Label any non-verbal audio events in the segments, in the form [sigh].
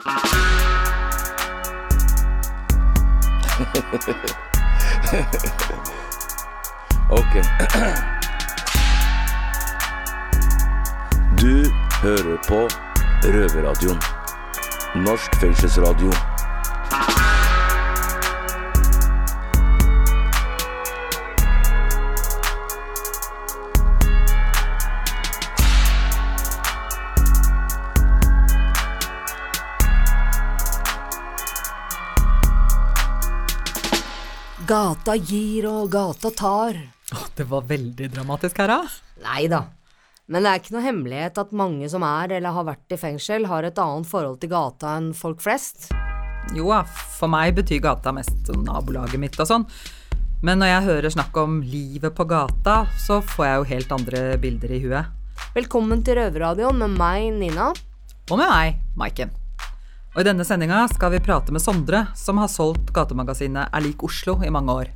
[laughs] ok. Du hører på Røverradioen. Norsk fengselsradio. Gata gir og gata tar. Det var veldig dramatisk her, da. Nei da. Men det er ikke noe hemmelighet at mange som er eller har vært i fengsel, har et annet forhold til gata enn folk flest. Jo da, for meg betyr gata mest nabolaget mitt og sånn. Men når jeg hører snakk om livet på gata, så får jeg jo helt andre bilder i huet. Velkommen til Røverradioen med meg, Nina. Og med meg, Maiken. Og i denne sendinga skal vi prate med Sondre, som har solgt gatemagasinet Er lik Oslo i mange år.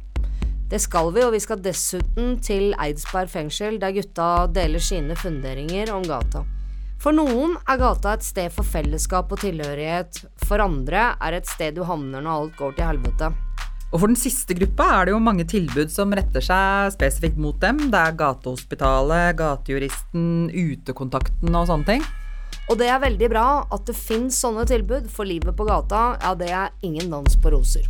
Det skal vi, og vi skal dessuten til Eidsberg fengsel, der gutta deler sine funderinger om gata. For noen er gata et sted for fellesskap og tilhørighet, for andre er et sted du havner når alt går til helvete. Og for den siste gruppa er det jo mange tilbud som retter seg spesifikt mot dem. Det er Gatehospitalet, Gatejuristen, Utekontakten og sånne ting. Og det er veldig bra at det fins sånne tilbud, for livet på gata, ja, det er ingen dans på roser.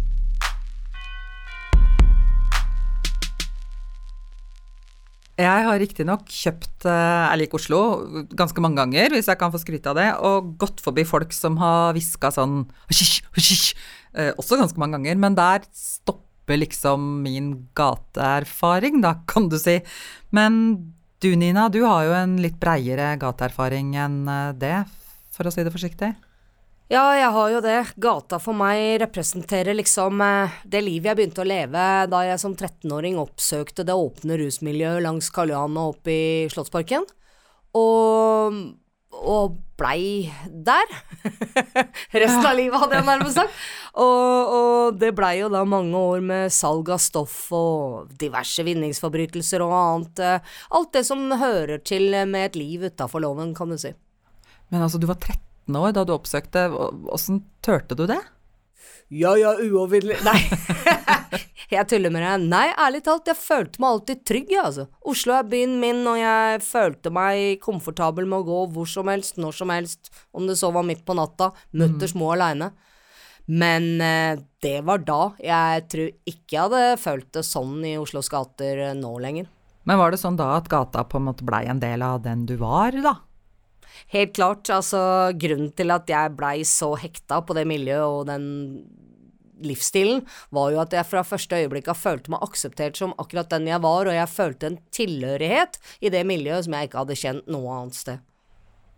Jeg har riktignok kjøpt Jeg liker Oslo ganske mange ganger, hvis jeg kan få skryte av det, og gått forbi folk som har hviska sånn hush, hysj, uh, også ganske mange ganger, men der stopper liksom min gateerfaring, da, kan du si. Men du Nina, du har jo en litt breiere gateerfaring enn eh, det, for å si det forsiktig. Ja, jeg har jo det. Gata for meg representerer liksom eh, det livet jeg begynte å leve da jeg som 13-åring oppsøkte det åpne rusmiljøet langs Karl Johan og opp i Slottsparken. Og, og blei der. [laughs] Resten av livet, hadde jeg nærmest sagt. Og, og det blei jo da mange år med salg av stoff og diverse vinningsforbrytelser og annet. eh, Alt det som hører til med et liv utafor loven, kan du si. Men altså, du var 13 år da du oppsøkte. Åssen turte du det? Ja ja, uovervinnelig Nei, [laughs] jeg tuller med deg. Nei, ærlig talt, jeg følte meg alltid trygg, jeg, altså. Oslo er byen min, og jeg følte meg komfortabel med å gå hvor som helst, når som helst, om det så var midt på natta, mutters mm. aleine. Men eh, det var da. Jeg tror ikke jeg hadde følt det sånn i Oslos gater eh, nå lenger. Men var det sånn da at gata på en måte blei en del av den du var, da? Helt klart, altså grunnen til at jeg blei så hekta på det miljøet og den livsstilen, var jo at jeg fra første øyeblikk har følt meg akseptert som akkurat den jeg var, og jeg følte en tilhørighet i det miljøet som jeg ikke hadde kjent noe annet sted.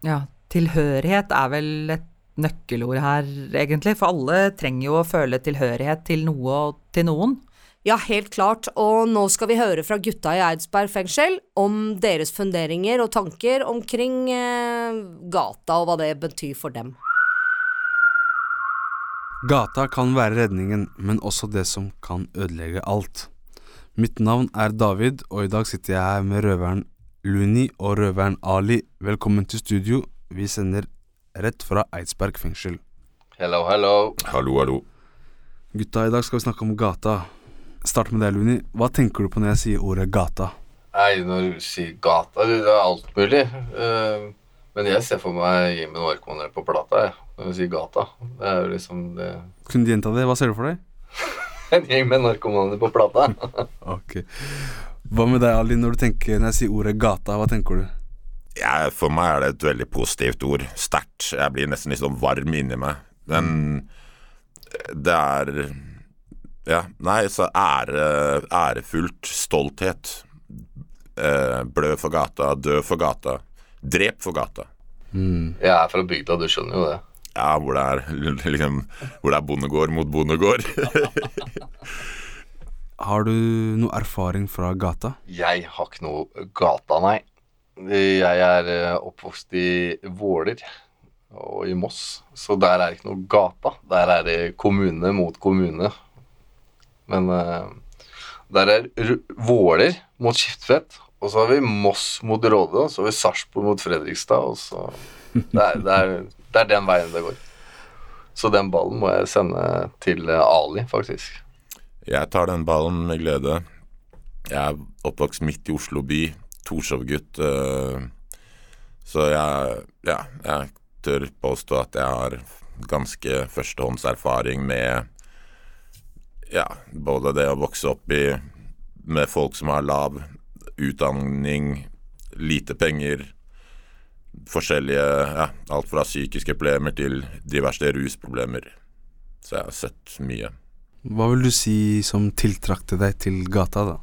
Ja, tilhørighet er vel et nøkkelord her, egentlig, for alle trenger jo å føle tilhørighet til noe og til noen. Ja, helt klart, og nå skal vi høre fra gutta i Eidsberg fengsel om deres funderinger og tanker omkring eh, gata og hva det betyr for dem. Gata kan være redningen, men også det som kan ødelegge alt. Mitt navn er David, og i dag sitter jeg her med røveren Luni og røveren Ali. Velkommen til studio. Vi sender rett fra Eidsberg fengsel. Hello, hello. Hallo, hallo. Gutta, i dag skal vi snakke om gata. Start med deg, Luni. Hva tenker du på når jeg sier ordet gata? Nei, når du sier gata, det er alt mulig. Eh, men jeg ser for meg Jimmy Narkomaner på plata, jeg, når du sier gata. Det er jo liksom det Kunne du gjenta det? Hva ser du for deg? [laughs] En gjeng med narkomaner på plata. [laughs] Ok. Hva med deg, Ali, når du tenker Når jeg sier ordet gata, hva tenker du? Ja, for meg er det et veldig positivt ord. Sterkt. Jeg blir nesten litt sånn varm inni meg. Den Det er Ja, nei, så ære, ærefullt. Stolthet. Eh, blø for gata, dø for gata. Drep for gata. Jeg er fra bygda, du skjønner jo det. Ja, hvor det er [laughs] liksom Hvor det er bondegård mot bondegård. [laughs] Har du noe erfaring fra gata? Jeg har ikke noe gata, nei. Jeg er eh, oppvokst i Våler og i Moss, så der er det ikke noe gata. Der er det kommune mot kommune. Men eh, der er Våler mot Skiptvet, og så har vi Moss mot Råde, og så har vi Sarpsborg mot Fredrikstad, og så det er, det, er, det er den veien det går. Så den ballen må jeg sende til eh, Ali, faktisk. Jeg tar den ballen med glede. Jeg er oppvokst midt i Oslo by, Torshov-gutt. eh, så jeg, ja, jeg tør påstå at jeg har ganske førstehåndserfaring med ja, både det å vokse opp i med folk som har lav utdanning, lite penger, forskjellige ja, Alt fra psykiske problemer til diverse rusproblemer. Så jeg har sett mye. Hva vil du si som tiltrakte deg til gata, da?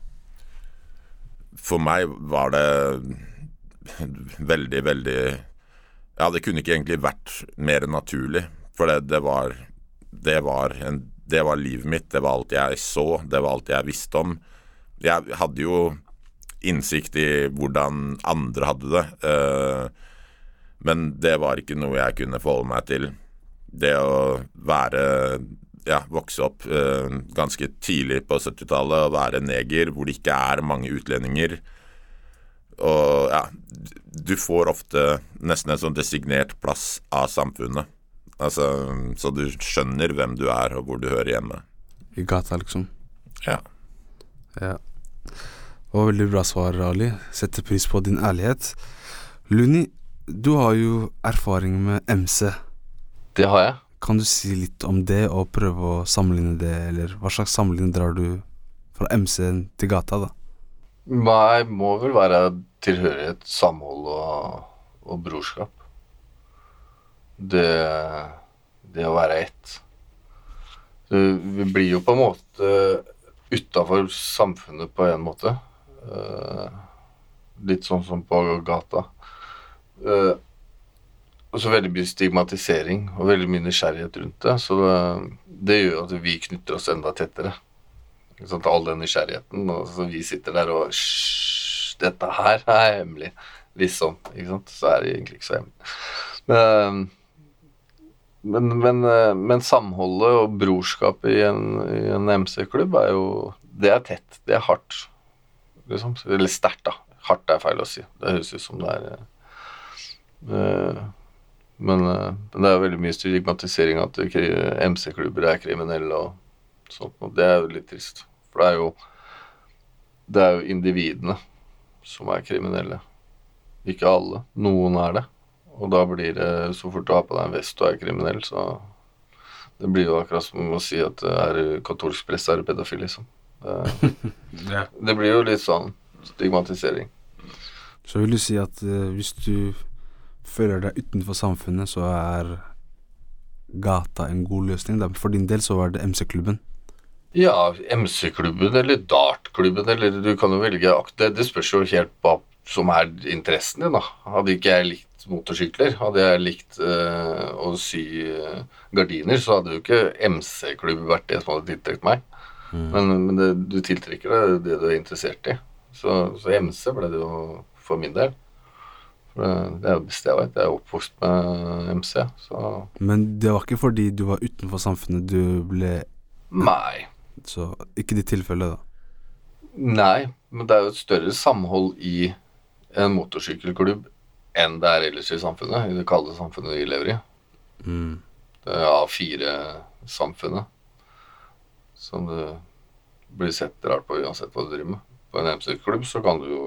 For meg var det veldig, veldig Ja, det kunne ikke egentlig vært mer naturlig. For det, det var det var, en, det var livet mitt. Det var alt jeg så. Det var alt jeg visste om. Jeg hadde jo innsikt i hvordan andre hadde det. eh, men det var ikke noe jeg kunne forholde meg til. Det å være ja, vokse opp eh, ganske tidlig på 70-tallet og være neger hvor det ikke er mange utlendinger. Og ja, du får ofte nesten en sånn designert plass av samfunnet. Altså, så du skjønner hvem du er og hvor du hører hjemme. I gata, liksom? Ja. Ja. Det var veldig bra svar, Ali. Setter pris på din ærlighet. Luni, du har jo erfaring med MC. Det har jeg. Kan du si litt om det, og prøve å sammenligne det, eller hva slags sammenligning drar du fra MC-en til gata, da? Nei, må vel være tilhørighet, samhold og, og brorskap. Det, det å være ett. Så Vi blir jo på en måte utafor samfunnet på en måte. Eh, litt sånn som på gata. Eh, og så veldig mye stigmatisering og veldig mye nysgjerrighet rundt det. Så det, det gjør at vi knytter oss enda tettere. Sånn. All den nysgjerrigheten. Og så vi sitter der og Hysj, dette her er hemmelig. Liksom. Ikke sant? Så er det egentlig ikke så hemmelig. Men, men, men, men samholdet og brorskapet i en, en MC-klubb er jo Det er tett. Det er hardt. Liksom. Eller sterkt, da. Hardt er feil å si. Det høres ut som det er eh, men, eh, men det er veldig mye stigmatisering at MC-klubber er kriminelle og sånt. Og det er jo litt trist. For det er jo Det er jo individene som er kriminelle. Ikke alle. Noen er det. Og da blir det Så fort du har på deg en vest og er kriminell, så Det blir jo akkurat som å si at er du katolsk prest, er du pedofil, liksom. Det, [laughs] det blir jo litt sånn stigmatisering. Så vil du si at uh, hvis du føler deg utenfor samfunnet, så er gata en god løsning? Da. For din del så var det MC-klubben. Ja, MC-klubben eller dartklubben eller du kan jo velge Det, det spørs jo helt hva som er interessen din, da. Hadde ikke jeg likt motorsykler, hadde jeg likt eh, å sy eh, gardiner, så hadde jo ikke MC-klubb vært det som hadde tiltrukket meg. Men, men det, du tiltrekker deg det du er interessert i. Så, så MC ble det jo for min del. For det, er jo det beste jeg vet. Jeg er oppvokst med MC, så Men det var ikke fordi du var utenfor samfunnet du ble Nei. Så ikke ditt tilfelle, da. Nei, men det er jo et større samhold i en motorsykkelklubb enn det er ellers i samfunnet, i det kalde samfunnet vi lever i. Mm. Det er A4-samfunnet som du blir sett rart på uansett hva du driver med. På en MC-klubb så kan du jo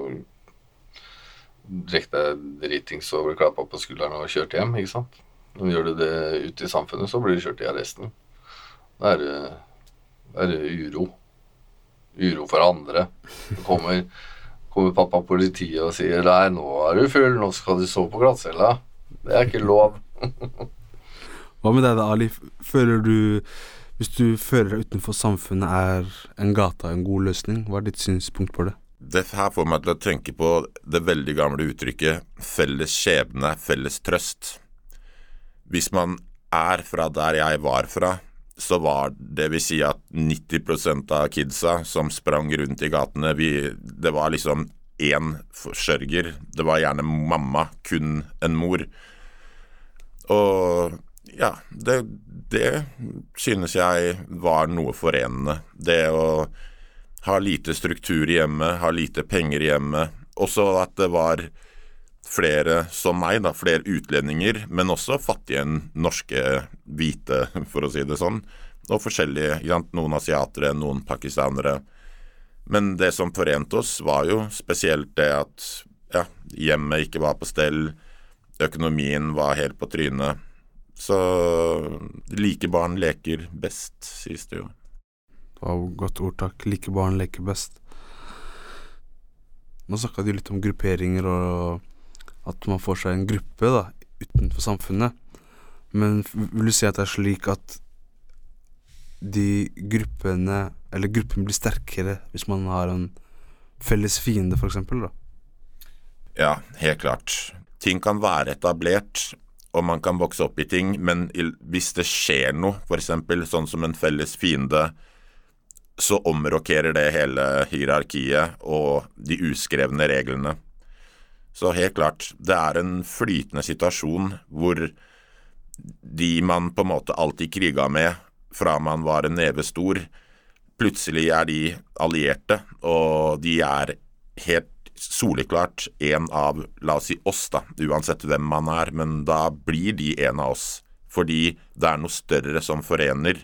drikke deg dritings og bli klappa på skulderen og kjørt hjem, ikke sant. Men gjør du det ute i samfunnet, så blir du kjørt i arresten. Da er det, er det uro. Uro for andre. Det kommer, kommer pappa politiet og sier 'nei, nå er du full, nå skal du sove på glattcella'. Det er ikke lov. [laughs] Hva med deg da, Ali? Føler du Hvis du føler deg utenfor samfunnet, er en gata en god løsning? Hva er ditt synspunkt på det? Det her får meg til å tenke på det veldig gamle uttrykket 'felles skjebne, felles trøst'. Hvis man er fra der jeg var fra, så var det vil si at 90% av kidsa som sprang rundt i gatene, vi, det var liksom én forsørger. Det var gjerne mamma, kun en mor. Og ja, det, det synes jeg var noe forenende. Det å ha lite struktur i hjemmet, ha lite penger i hjemmet. Også at det var flere som meg, da, flere utlendinger, men også fattige norske hvite, [laughs] for å si det sånn. Og forskjellige, noen asiatere, noen pakistanere. Men det som forente oss, var jo spesielt det at ja, hjemmet ikke var på stell, økonomien var helt på trynet. Så like barn leker best, sies det jo. Det var et godt ordtak. Like barn leker best. Nå snakka du litt om grupperinger og at man får seg en gruppe da, utenfor samfunnet. Men vil du si at det er slik at de gruppene Eller gruppen blir sterkere hvis man har en felles fiende, eksempel. Ja, helt klart. Ting kan være etablert, og man kan vokse opp i ting, men hvis det skjer noe, f.eks. sånn som en felles fiende, så omrokerer det hele hierarkiet og de uskrevne reglene. Så helt klart, det er en flytende situasjon hvor de man på en måte alltid kriga med fra man var en neve stor, plutselig er de allierte, og de er helt soleklart en av, la oss si oss, da, uansett hvem man er, men da blir de en av oss, fordi det er noe større som forener.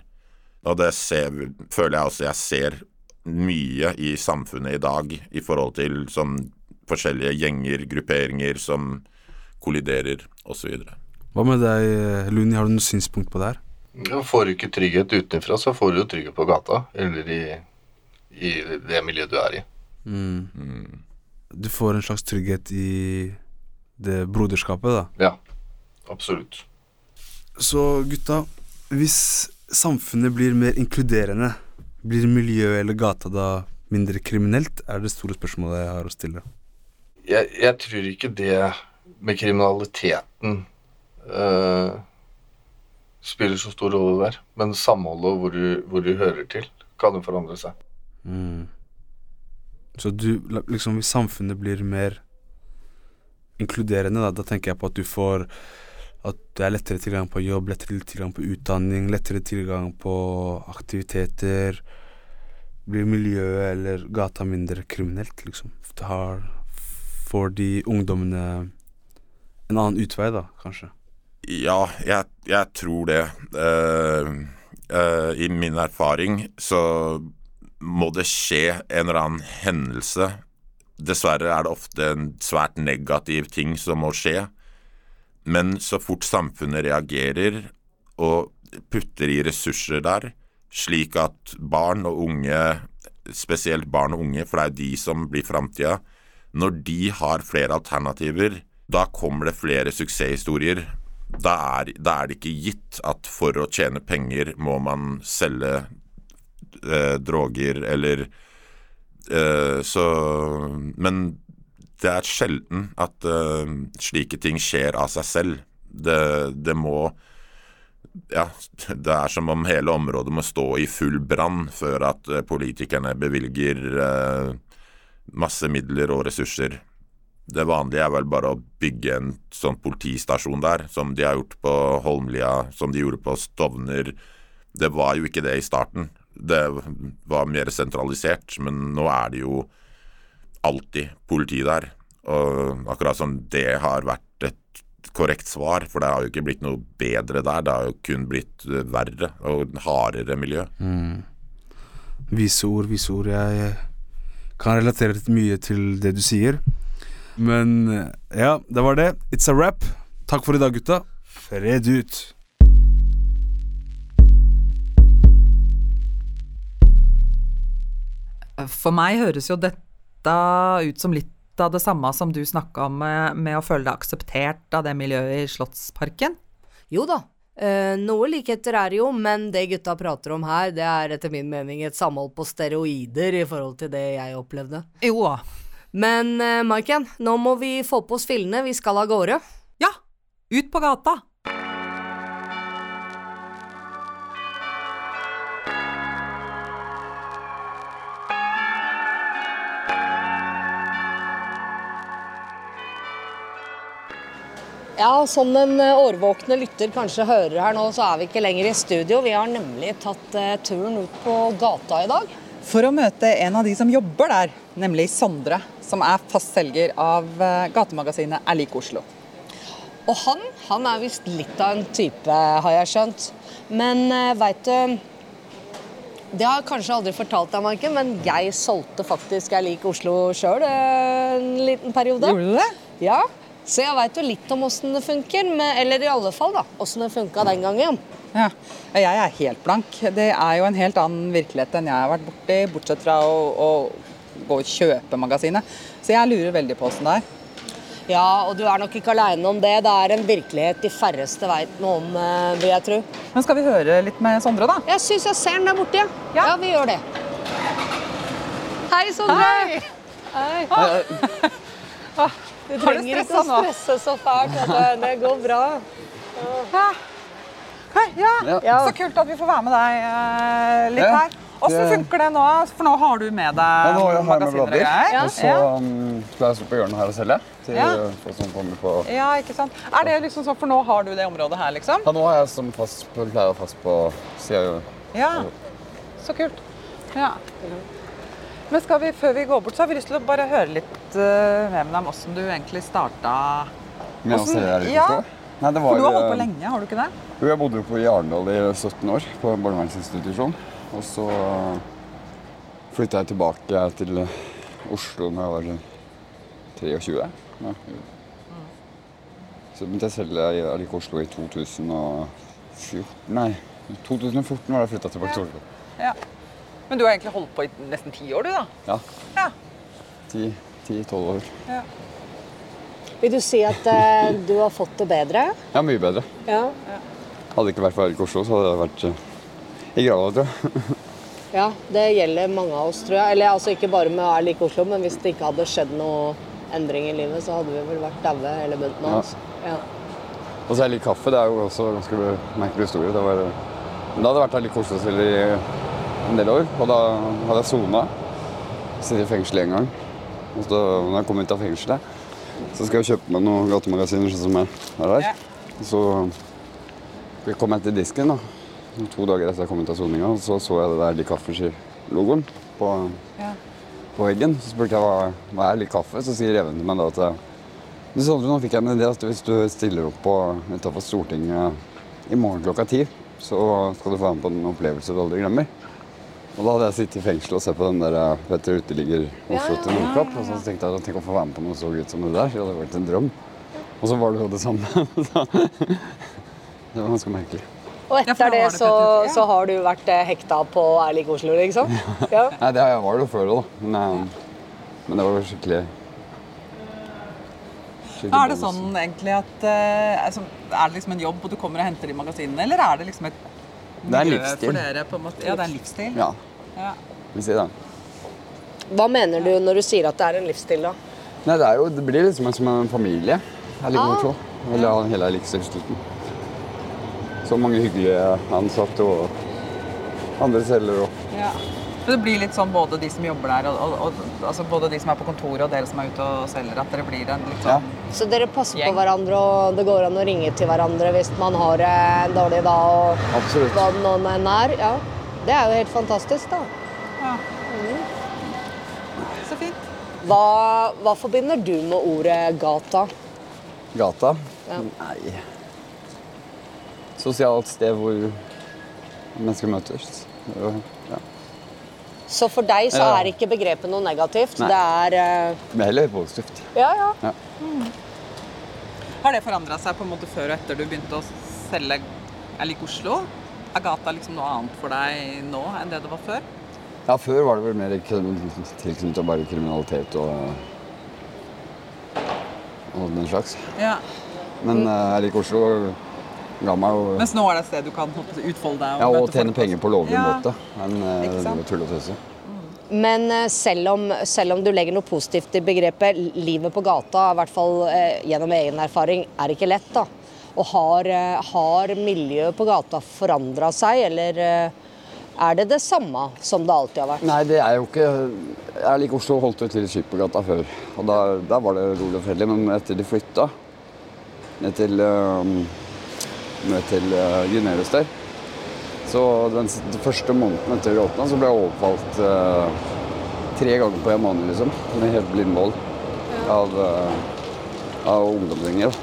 Og det ser, føler jeg også jeg ser mye i samfunnet i dag i forhold til som forskjellige gjenger, grupperinger som kolliderer, osv. Hva med deg, Luni, har du noe synspunkt på det her? Ja, får du ikke trygghet utenfra, så får du jo trygghet på gata, eller i, i det miljøet du er i. Du får en slags trygghet i det broderskapet, da. Ja, absolutt. Så gutta, hvis samfunnet blir mer inkluderende, blir miljøet eller gata da mindre kriminelt, er det store spørsmålet jeg har å stille. Jeg, jeg tror ikke det med kriminaliteten uh, spiller så stor rolle der. Men samholdet og hvor hvor du hører til, kan jo forandre seg. Mm. Så du, liksom hvis samfunnet blir mer inkluderende, da, da tenker jeg på at du får At det er lettere tilgang på jobb, lettere tilgang på utdanning, lettere tilgang på aktiviteter. Blir miljøet eller gata mindre kriminelt, liksom? Det har, får de ungdommene en annen utvei, da, kanskje? Ja, jeg, jeg tror det. Uh, uh, I min erfaring så må det skje en eller annen hendelse. Dessverre er det ofte en svært negativ ting som må skje. Men så fort samfunnet reagerer og putter i ressurser der, slik at barn og unge, spesielt barn og unge, for det er jo de som blir framtida, når de har flere alternativer, da kommer det flere suksesshistorier. Da er, da er det ikke gitt at for å tjene penger må man selge eh, droger eller eh, Så Men det er sjelden at eh, slike ting skjer av seg selv. Det, det må Ja, det er som om hele området må stå i full brann før at eh, politikerne bevilger eh, masse midler og ressurser. Det vanlige er vel bare å bygge en sånn politistasjon der, som de har gjort på Holmlia, som de gjorde på Stovner. Det var jo ikke det i starten. Det var mer sentralisert, men nå er det jo alltid politi der. Og akkurat som det har vært et korrekt svar, for det har jo ikke blitt noe bedre der, det har jo kun blitt verre og hardere miljø. Vise ord, vise ord. Jeg kan relatere litt mye til det du sier. Men eh, ja, det var det. It's a wrap. Takk for i dag, gutta. Fred ut. For meg høres jo dette ut som litt av det samme som du snakka om med, med å føle deg akseptert av det miljøet i Slottsparken. Jo da, eh, noe likheter er det jo, men det gutta prater om her, det er etter min mening et samhold på steroider i forhold til det jeg opplevde. Jo. Men uh, Maiken, nå må vi få på oss fillene, vi skal av gårde. Ja, ut på gata. Ja, som den eh, årvåkne lytter kanskje hører her nå, så er vi ikke lenger i studio. Vi har nemlig tatt eh, turen ut på gata i dag. For å møte en av de som jobber der. nemlig Sondre, som er fast selger av eh, gatemagasinet Er lik Oslo. Og han, han er visst litt av en type, har jeg skjønt. Men veit du Det har jeg kanskje aldri fortalt deg, Marken, men jeg solgte faktisk Jeg lik Oslo sjøl en liten periode. Gjorde du det? Ja, Så jeg veit jo litt om åssen det funker. Men, eller i alle fall da, åssen det funka den gangen. Ja. Jeg er helt blank. Det er jo en helt annen virkelighet enn jeg har vært borti, bortsett fra å, å gå og kjøpe magasinet. Så jeg lurer veldig på åssen det er. Ja, og du er nok ikke aleine om det. Det er en virkelighet de færreste veit noe om, eh, vil jeg tro. Men skal vi høre litt med Sondre, da? Jeg syns jeg ser den der borte, ja. Ja. ja. vi gjør det. Hei, Sondre. Hei. Hei. Du [laughs] Har du trenger ikke å stresse så fælt. Det går bra. Ja. Ja. Så kult at vi får være med deg eh, litt her. Åssen det- funker det nå? For nå har du med deg Ja, nå har jeg med magasiner og blader, greier. og så um, skal jeg stå på hjørnet her og selge til Ja. folk som kommer på Ja, ikke sant. Er det liksom sånn, for nå har du det området her, liksom? Ja, nå er jeg som fast på, pleier å fast på sida. Ja. Så kult. Ja. Men vi, før vi går bort, så har vi lyst til å bare høre litt uh, med om åssen du egentlig starta Med Hvordan- her i ja. Oslo. Nei, det For du har holdt på uh, lenge, har du ikke det? Jo, jeg bodde på i Arendal i 17 år, på en barnevernsinstitusjon. Og så uh, flytta jeg tilbake til Oslo da jeg var uh, 23. Ja. Så begynte jeg selv i Oslo i 2014 Nei, 2014 var det jeg flytta tilbake til Oslo. Ja. Men du har egentlig holdt på i nesten ti år, du, da? Ja. Ja. 10-12 år. Vil du si at eh, du har fått det bedre? Ja, mye bedre. Ja. Hadde det ikke vært for Erik Oslo, så hadde jeg vært uh, i grava, tror jeg. [laughs] ja. Det gjelder mange av oss, tror jeg. Eller altså ikke bare med Er lik Oslo, men hvis det ikke hadde skjedd noe endring i livet, så hadde vi vel vært daue hele bunten av oss. Ja. Og så er litt kaffe. Det er jo også ganske merkelig historie. Det var, men da hadde vært her litt Oslo-selger i en del år, og da hadde jeg sona. Sittet i fengsel én gang. Og så når jeg kom ut av fengselet, så skal jeg kjøpe meg noen gatemagasiner sånn som jeg har der. Og så kom jeg til disken da, to dager etter jeg kom ut av soninga, og så så jeg det der De Kaffe-logoen på, Ja. på veggen. Så spurte jeg hva, hva er Litt Kaffe, så sier Even til meg da at jeg du, Sondre, nå fikk jeg en idé at hvis du stiller opp på utafor Stortinget i morgen klokka ti, så skal du få være med på en opplevelse du aldri glemmer. Og da hadde jeg sittet i fengsel og sett på den der vet du, Uteligger Oslo til Nordkapp. Og så tenkte jeg at tenk å få være med på noe så gutt som det der. Det hadde vært en drøm. Og så var det jo det samme. [laughs] Det var ganske merkelig. Og etter det så, så har du vært eh, hekta på Erlig Oslo, liksom? [laughs] Ja. Nei, det har jeg var det jo før òg, da. Men, eh, men det var jo skikkelig skikkelig Er det sånn egentlig at eh, altså, Er det liksom en jobb, og du kommer og henter de magasinene, eller er det liksom et Det er en livsstil. For dere, på en måte? Ja, det er en livsstil? Ja, Ja. vi sier det. Hva mener du når du sier at det er en livsstil, da? Nei, det, er jo, det blir liksom som en familie. Jeg liker Ah. Oslo. Eller ja, hele Elixir-slutten. Så mange hyggelige ansatte og andre celler Og. Ja. Det blir litt sånn både de som jobber der, og, og, og altså både de som er på kontoret og dere som er ute og selger, at dere blir en litt Ja. sånn Så dere passer Gjeng. på hverandre, og det går an å ringe til hverandre hvis man har en dårlig dag, og Absolutt. hva det nå enn er. Ja. Det er jo helt fantastisk, da. ja. Så fint. Hva, hva forbinder du med ordet gata? Gata? Ja. Nei Sosialt sted hvor mennesker møtes. Så for deg så Ja. er ikke begrepet noe negativt. Nei. Det er Det er heller positivt. Ja, ja. ja. Har det forandra seg på en måte før og etter du begynte å selge Jeg liker Oslo? Er gata liksom noe annet for deg nå enn det det var før? Ja, før var det vel mer tilknyttet bare kriminalitet og og den slags. Ja. Men uh, jeg liker Oslo. Ga meg jo Mens nå er det et sted du kan utfolde deg Ja, og tjene folk penger på lovlig Ja. måte. Men eh, tull og tøse. Men eh, selv om, selv om du legger noe positivt i begrepet, livet på gata, i hvert fall eh, gjennom egen erfaring, er ikke lett. da. Og har, har miljøet på gata forandra seg, eller er det det samme som det alltid har vært? Nei, det er jo ikke Jeg liker Oslo holdt jo til Skippergata før. Og da, der var det rolig og fredelig. Men etter de flytta ned til, eh, ned til Gunerius der Så den, første måneden etter vi åpna, så ble jeg overfalt uh, tre ganger på en måned, liksom. Med helt blindvoll av, uh, av ungdomsgjenger.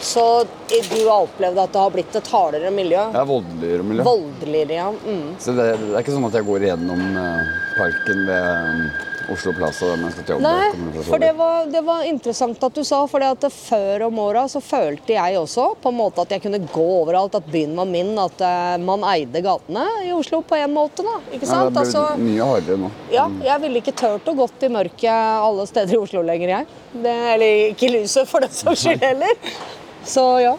Så du har opplevd at det har blitt et hardere miljø? Er voldeligere miljø. Voldeligere, ja. Mm. Så det, det er ikke sånn at jeg går gjennom uh, parken ved eh, Oslo Plaza der jeg skal til jobb. Nei, for det var, det var interessant at du sa, for før om åra så følte jeg også på en måte at jeg kunne gå overalt, at byen var min, at eh, man eide gatene i Oslo på en måte, da. Ikke Ja, det det Altså, mye hardere nå. ja, jeg ville ikke turt å gått i mørket alle steder i Oslo lenger, jeg. Det, eller ikke i lyset, for den saks skyld heller. Så ja.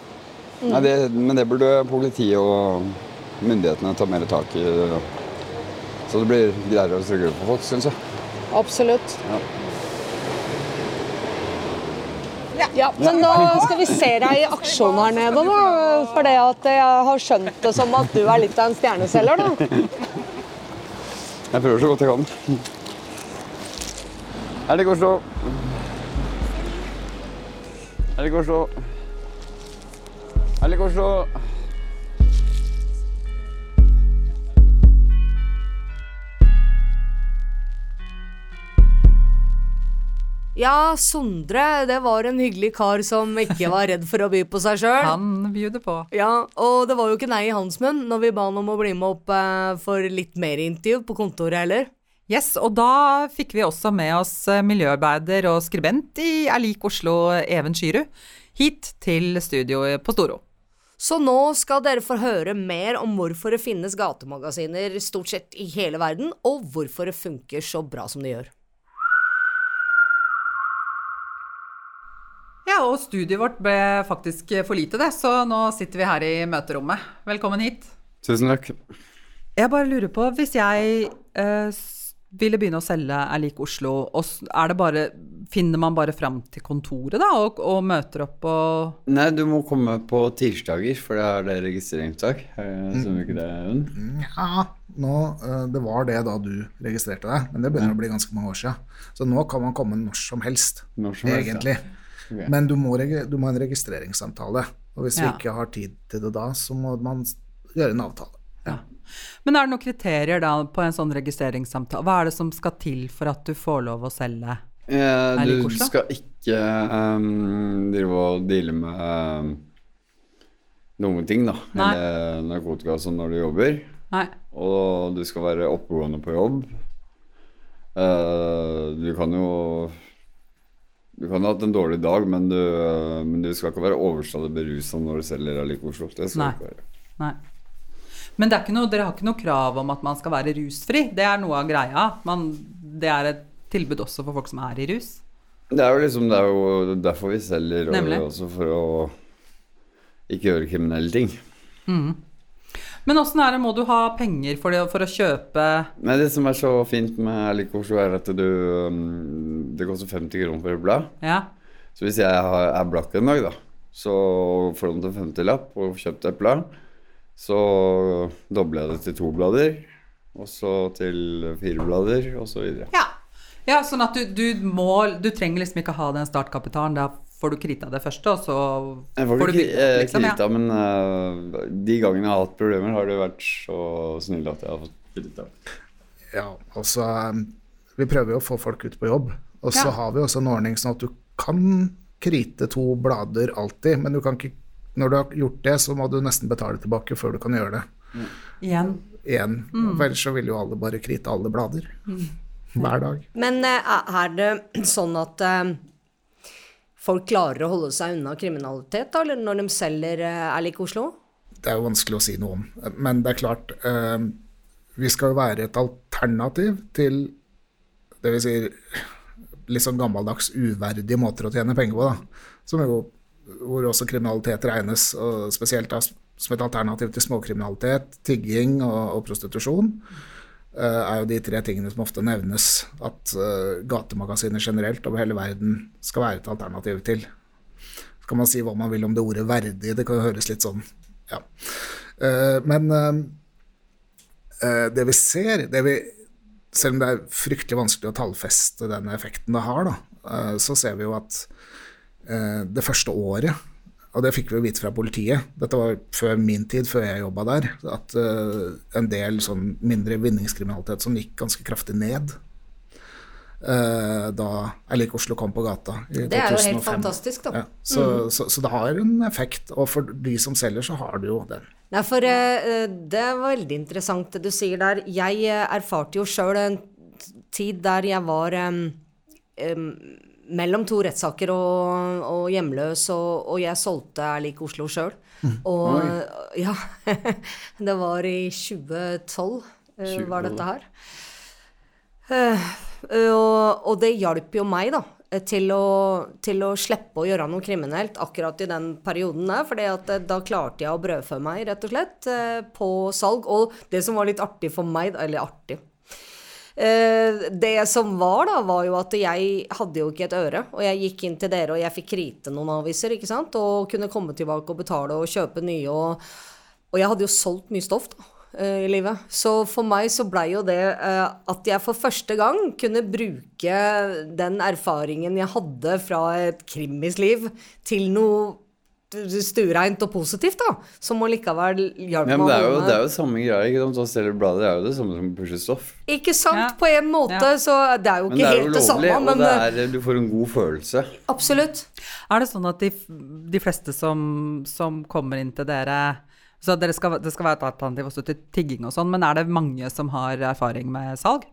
Nei, det, men det burde politiet og myndighetene ta mer tak i. Så det blir greiere å tryggere for folk, syns jeg. Absolutt. Ja. Ja, men da skal vi se deg i aksjon her nede, da. For det at jeg har skjønt det som at du er litt av en stjerneselger, da. Jeg prøver så godt jeg kan. Er det Oslo? Er det Oslo? Er det Oslo? Ja, Sondre, det var en hyggelig kar som ikke var redd for å by på seg [laughs] sjøl. Han bjuder på. Ja, og det var jo ikke nei i hans munn når vi ba han om å bli med opp eh, for litt mer intervju på kontoret heller. Yes, og da fikk vi også med oss eh, miljøarbeider og skribent i Erlik Oslo, Even Skyrud, hit til studio på Storo. Så nå skal dere få høre mer om hvorfor det finnes gatemagasiner stort sett i hele verden, og hvorfor det funker så bra som det gjør. Ja, og studiet vårt ble faktisk for lite, det, så nå sitter vi her i møterommet. Velkommen hit. Tusen takk. Jeg bare lurer på, hvis jeg eh, ville begynne å selge Er lik Oslo, og er det bare Finner man bare fram til kontoret, da, og, og møter opp og Nei, du må komme på tirsdager, for da er det registreringsdag. Stemmer ikke det, Jon? Ja, nå, eh, det var det da du registrerte deg, men det begynner å bli ganske mange år siden. Så nå kan man komme når som helst, Når som helst, ja. Egentlig. Men du må, du må ha en registreringssamtale. Og hvis Ja. vi ikke har tid til det da, så må man gjøre en avtale. ja. Men er det noen kriterier da på en sånn registreringssamtale? Hva er det som skal til for at du får lov å selge? Eh, du kurs, skal ikke um, drive og deale med um, dumme ting, da. Nei. Eller narkotika og sånn når du jobber. Nei. Og du skal være oppegående på jobb. Uh, du kan jo Du kan ha hatt en dårlig dag, men du, men du skal ikke være overstadig berusa når du selger Alik Oslo. Det skal Nei. du ikke være. Nei. Men noe, dere har ikke noe krav om at man skal være rusfri? Det er noe av greia. Man, det er et tilbud også for folk som er i rus? Det er jo liksom Det er jo derfor vi selger, og også for å ikke gjøre kriminelle ting. Men åssen er det, må du ha penger for, det, for å kjøpe Nei, det som er så fint med Alik Oslo, er at du um, Det koster 50 kroner for et blad. Ja. Så hvis jeg har, er blakk en dag, da, så får du en 50-lapp og kjøpt et blad, så dobler jeg det til to blader, og så til fire blader, og så videre. ja. Ja, sånn at du, du må Du trenger liksom ikke ha den startkapitalen. Da får du krita det første, og så Jeg får du ikke bygge opp, eh, liksom, ja. krita, men uh, de gangene jeg har hatt problemer, har du vært så snill at jeg har fått krita. Ja, altså Vi prøver jo å få folk ut på jobb. Og så Ja. har vi også en ordning sånn at du kan krite to blader alltid, men du kan ikke når du har gjort det, så må du nesten betale tilbake før du kan gjøre det Igjen. igjen. Mm. For ellers så vil jo alle bare krite alle blader. Hver dag. Men er det sånn at folk klarer å holde seg unna kriminalitet, da, eller når de selger Erlik Er lik Oslo? Det er jo vanskelig å si noe om. Men det er klart, eh, vi skal jo være et alternativ til det vi sier litt sånn gammeldags uverdige måter å tjene penger på, da. Som jo, hvor også kriminalitet regnes, og spesielt da som et alternativ til småkriminalitet, tigging og, og prostitusjon. Eh, er jo de tre tingene som ofte nevnes at eh, gatemagasiner generelt over hele verden skal være et alternativ til. Så kan man si hva man vil om det ordet verdig, det kan jo høres litt sånn ja. Eh, men det vi ser, det vi, selv om det er fryktelig vanskelig å tallfeste den effekten det har, da, så ser vi jo at det første året og det fikk vi vite fra politiet, dette var før min tid, før jeg jobba der, at uh, en del sånn mindre vinningskriminalitet som gikk ganske kraftig ned. uh, da Jeg liker Oslo kom på gata i 2005. Det er jo helt fantastisk, da. Ja, så, så, så det har en effekt, og for de som selger, så har det jo den. Nei, for uh, det er veldig interessant det du sier der. Jeg erfarte jo sjøl en tid der jeg var um, em, mellom to rettssaker og, og hjemløs, og, og jeg solgte Er lik Oslo sjøl. Og [laughs] ja [laughs] Det var i 2012 eh, var dette her. Eh, og, og det hjalp jo meg, da. eh, Til å, til å slippe å gjøre noe kriminelt akkurat i den perioden der. For da klarte jeg å brødfø meg, rett og slett, eh, på salg. Og det som var litt artig for meg, eller artig eh, Det som var, da, var jo at jeg hadde jo ikke et øre. Og jeg gikk inn til dere, og jeg fikk krite noen aviser, ikke sant. Og kunne komme tilbake og betale og kjøpe nye. Og, og jeg hadde jo solgt mye stoff, da eh, i livet. Så for meg så blei jo det eh, at jeg for første gang kunne bruke den erfaringen jeg hadde fra et krimisliv, til noe stuereint og positivt, da. Som allikevel hjalp Ja, meg men det er jo, det er jo samme greia. ikke sant? Å selge blader er jo det samme som å pushe stoff. Ikke sant, Ja. på en måte, Ja. så det er jo ikke ikke det er jo helt det lovlig, samme, men og det eh, er, du får en god følelse. absolutt. Er det sånn at de, de fleste som, som kommer inn til dere så dere skal, Det skal være et alternativ også til tigging og sånn, men er det mange som har erfaring med salg?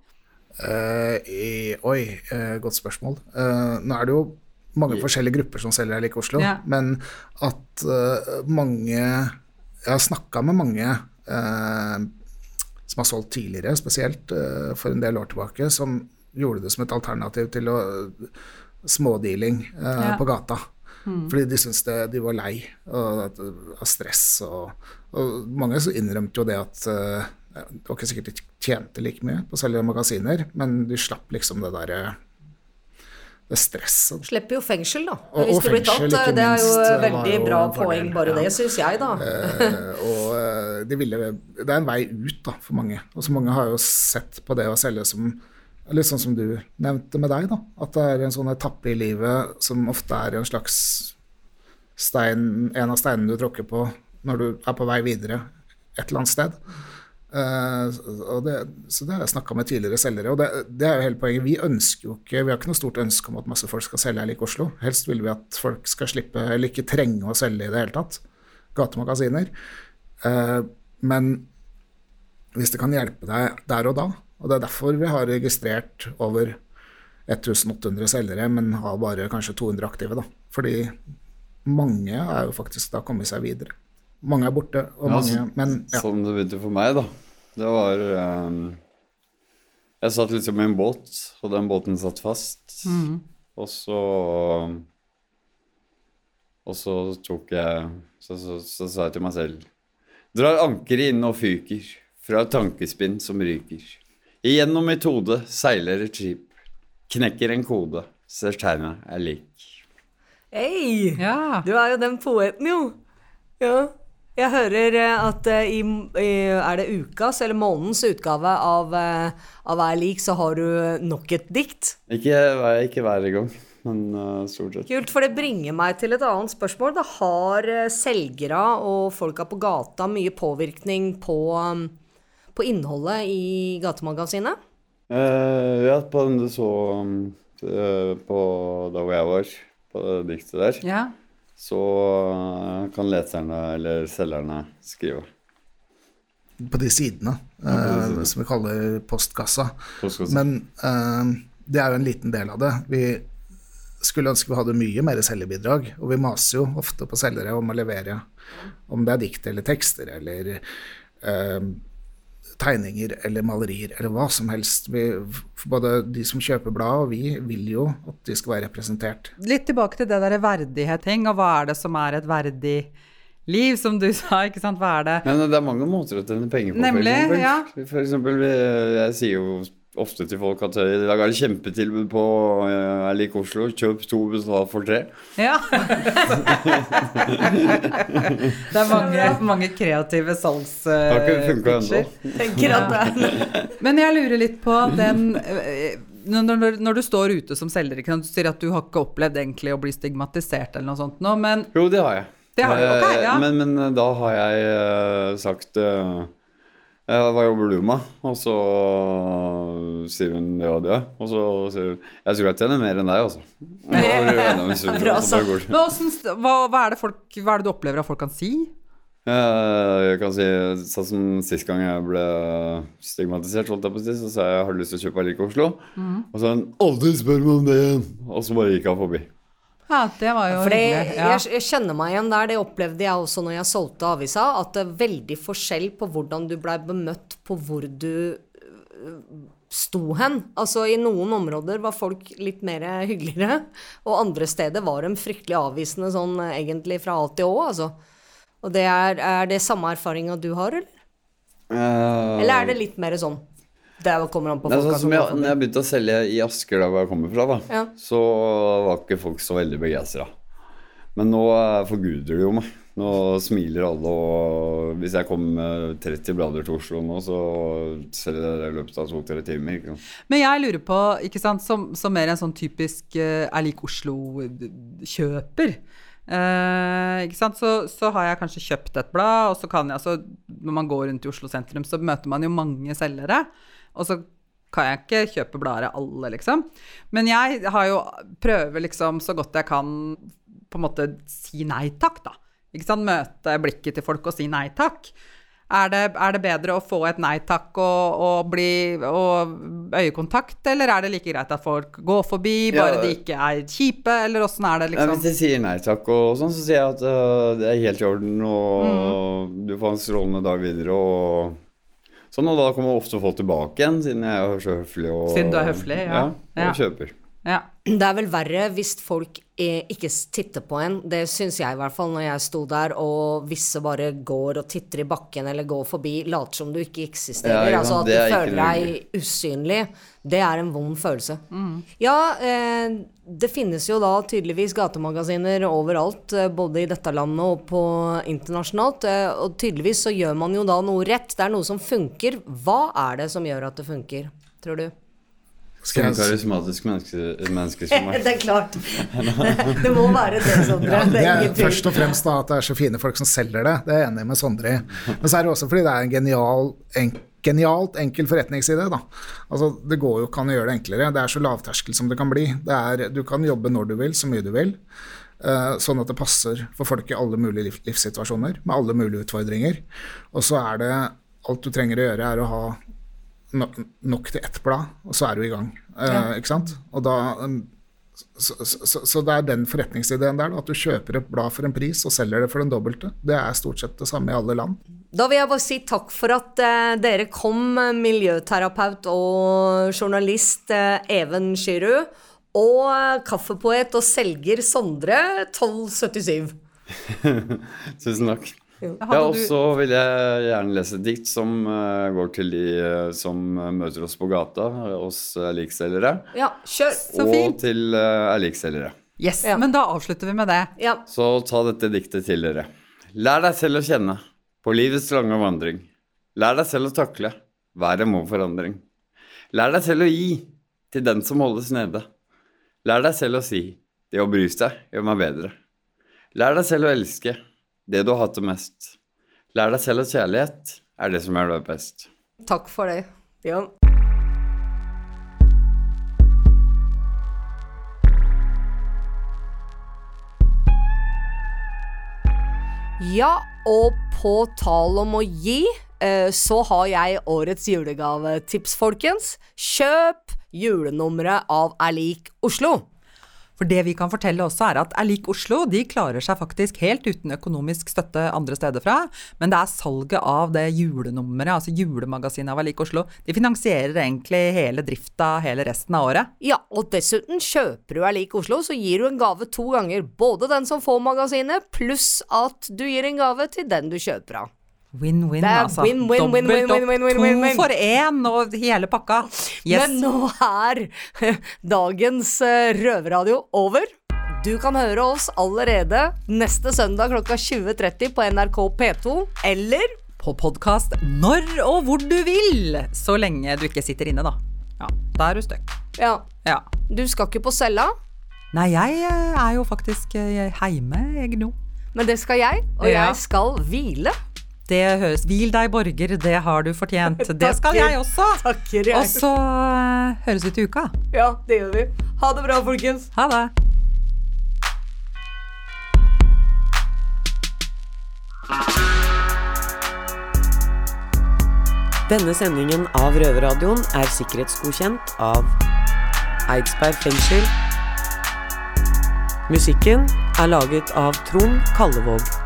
Uh, i, oi, uh, godt spørsmål. Uh, nå er det jo mange forskjellige grupper som selger her like Oslo, Ja. men at uh, mange Jeg har snakka med mange uh, som har solgt tidligere, spesielt uh, for en del år tilbake, som gjorde det som et alternativ til å smådealing Ja. på gata. Fordi de syntes det, de var lei av stress. Og, og mange så innrømte jo det at det var ikke sikkert de tjente like mye på å selge magasiner, men de slapp liksom det derre det stresset. Slipper jo fengsel, da. Og- hvis og du blir tatt. ikke Det er jo minst, veldig jo bra poeng, bare ja. det, syns jeg, da. Eh, og det, ville, det er en vei ut da, for mange. Og så mange har jo sett på det å selge som Litt sånn som du nevnte med deg, da. At det er en sånn etappe i livet som ofte er en slags stein, en av steinene du tråkker på når du er på vei videre et eller annet sted. Og det, så det har jeg snakka med tidligere selgere, og det, det er jo hele poenget. Vi ønsker jo ikke, vi har ikke noe stort ønske om at masse folk skal selge her like Oslo. Helst vil vi at folk skal slippe, eller ikke trenge å selge i det hele tatt. Gatemagasiner. Eh, men hvis det kan hjelpe deg der og da, og det er derfor vi har registrert over 1800 selgere, men har bare kanskje 200 aktive, da. Fordi mange er jo faktisk da kommet seg videre. Mange er borte, og Ja, mange Men ja. Som det begynte for meg, da. Det var um, Jeg satt liksom i en båt, og den båten satt fast. Og så Og så tok jeg Så, så, så sa jeg til meg selv Drar ankeret inn og fyker fra et tankespinn som ryker. Igjennom mitt hode seiler et skip. Knekker en kode, ser tegnet er lik. Hei! Ja. Du er jo den poeten, jo. Ja. Jeg hører eh, at eh, i, i Er det ukas eller månedens utgave av, eh, av Hver lik, så har du nok et dikt? Ikke, ikke hver gang, men uh, stort sett. Kult, for det bringer meg til et annet spørsmål. Det har selgere og folka på gata mye påvirkning på, på innholdet i gatemagasinet? Uh, ja, på den du så eh, på da hvor jeg var, på det diktet der, ja. Så kan leserne eller selgerne skrive. På de sidene, eh, som vi kaller postkassa. Postkassa. Men eh, det er jo en liten del av det. Vi skulle ønske vi hadde mye mer selgerbidrag, og vi maser jo ofte på selgere om å levere, om det er dikt eller tekster eller eh, tegninger eller malerier eller hva som helst. Vi, både de som kjøper blad og vi vil jo at de skal være representert. Litt tilbake til det derre verdighet-ting, og hva er det som er et verdig liv, som du [laughs] sa, ikke sant? Hva er det? Men det er mange måter å tjene penger på, Nemlig, for eksempel. ja. For eksempel, jeg sier jo ofte til folk at i dag er det kjempetilbud på eh, Jeg liker Oslo, kjøp to, betal for tre. Ja. [laughs] det er mange, mange kreative salgspitcher. Er Men jeg lurer litt på den eh, når, når, du står ute som selger, ikke sant? du sier at du har ikke opplevd egentlig å bli stigmatisert eller noe sånt nå, men Jo, det har jeg. Det har du, ok, Eh, ja. men, men da har jeg eh, sagt eh, hva jobber du med? Og så sier hun det og det. Og så sier hun Jeg tror jeg tjener mer enn deg, altså. Bra. Men hvordan, hva, hva, er det folk, hva er det du opplever at folk kan si? Eh, Jeg kan si sånn som sist gang jeg ble stigmatisert, holdt jeg på å si, så sa jeg jeg har lyst til å kjøpe Alike Oslo. Og så sa hun 'aldri spør meg om det igjen', og så bare gikk hun forbi. Ja, det var jo Fordi hyggelig. Ja. jeg, jeg kjenner meg igjen der, det opplevde jeg også når jeg solgte avisa, at det er veldig forskjell på hvordan du blei bemøtt på hvor du øh, sto hen. Altså i noen områder var folk litt mer hyggeligere, og andre steder var de fryktelig avvisende sånn egentlig fra A til Å, altså. Og det er, er det samme erfaringa du har, eller? Uh... Eller er det litt mer sånn Det kommer an på folka sånn som som jeg, når jeg begynte å selge i Asker, der hvor jeg kommer fra, da, Ja. så var ikke folk så veldig begeistra. Men nå eh, forguder de jo meg. Nå smiler alle, og hvis jeg kommer med 30 blader til Oslo nå, så selger jeg det i løpet av to-tre timer. Ikke sant? Men jeg lurer på, ikke sant, som, som mer en sånn typisk uh, er lik Oslo-kjøper. Eh, ikke sant? Så, så har jeg kanskje kjøpt et blad, og så kan jeg altså Når man går rundt i Oslo sentrum, så møter man jo mange selgere. Og så kan jeg ikke kjøpe blader av alle, liksom. Men jeg har jo prøver liksom så godt jeg kan på en måte si nei takk, da. Ikke sant? Møte blikket til folk og si nei takk. Er det, er det bedre å få et nei takk og, og, bli, og øyekontakt, eller er det like greit at folk går forbi, bare Ja. de ikke er kjipe, eller åssen er det, liksom? hvis de sier nei takk og sånn, så sier jeg at uh, det er helt i orden, og Mm. du får en strålende dag videre, og sånn. Og da kommer ofte folk tilbake igjen, siden jeg er høflig og Siden du er høflig, ja. og Ja. kjøper. Ja. Det er vel verre hvis folk eh, ikke titter på en. Det syns jeg i hvert fall når jeg sto der og visse bare går og titter i bakken eller går forbi, later som du ikke eksisterer. Ja, altså at du er føler deg usynlig. Det er en vond følelse. Mm. Ja, eh, det finnes jo da tydeligvis gatemagasiner overalt, eh, både i dette landet og på internasjonalt. Eh, og tydeligvis så gjør man jo da noe rett. Det er noe som funker. Hva er det som gjør at det funker, tror du? Skal jeg, karismatisk menneske, menneske [laughs] som meg. det er klart. [laughs] [laughs] det må være det, Sondre. ja, det er først og fremst da at det er så fine folk som selger det. Det er jeg enig med Sondre i. Men så er det også fordi det er en genial, en, genialt enkel forretningsidé. Da. Altså, det går jo ikke an å gjøre det enklere. Det er så lavterskel som det kan bli. Det er, du kan jobbe når du vil, så mye du vil. Uh, sånn at det passer for folk i alle mulige liv, livssituasjoner, med alle mulige utfordringer. Og så er det alt du trenger å gjøre, er å ha nok til ett blad, og så er du i gang. Ja. Ikke sant? Og da um, så, så, så det er den forretningsideen der, at du kjøper et blad for en pris og selger det for den dobbelte. Det er stort sett det samme i alle land. Da vil jeg bare si takk for at eh, dere kom, eh, miljøterapeut og journalist eh, Even Skyrud. Og eh, kaffepoet og selger Sondre 1277. [laughs] Tusen takk. Ja, og så vil jeg gjerne lese dikt som uh, går til de uh, som møter oss på gata, eh, oss erlikselgere. Ja, kjør. Så og fint. til uh, erlikselgere. Yes, Ja. men da avslutter vi med det. Ja. Så ta dette diktet til dere. Lær deg selv å kjenne på livets lange vandring. Lær deg selv å takle. Været må forandring. Lær deg selv å gi til den som holdes nede. Lær deg selv å si det å bry seg gjør meg bedre. Lær deg selv å elske det du har hatt det mest. Lær deg selv at kjærlighet er det som gjør deg best. Takk for det. Ja. Ja, og på tal om å gi, eh, så har jeg årets julegavetips, folkens. Kjøp julenummeret av Er lik Oslo. For det vi kan fortelle også er at Er Oslo de klarer seg faktisk helt uten økonomisk støtte andre steder fra. Men det er salget av det julenummeret, altså julemagasinet av Erlik Oslo, de finansierer egentlig hele drifta hele resten av året. Ja, og dessuten kjøper du Erlik Oslo, så gir du en gave to ganger. Både den som får magasinet, pluss at du gir en gave til den du kjøper av. Win-win, altså. win, win, Dobbelt win, opp. win, win, win. To for én og hele pakka. Yes. Men nå er [laughs] dagens eh, røverradio over. Du kan høre oss allerede neste søndag klokka 20.30 på NRK P2, eller På podkast når og hvor du vil, så lenge du ikke sitter inne, da. Ja, da er du stuck. Ja, Ja. du skal ikke på cella, Nei, jeg eh, er jo faktisk hjemme, heime, jeg nå. men det skal jeg, og Ja. jeg skal hvile. Det høres Hvil deg, borger, det har du fortjent. [laughs] Det skal jeg også. Takker, jeg. Og så eh, høres vi til uka. Ja, det gjør vi. Ha det bra, folkens. Ha det. Denne sendingen av Røverradioen er sikkerhetsgodkjent av Eidsberg fengsel. Musikken er laget av Trond Kallevåg.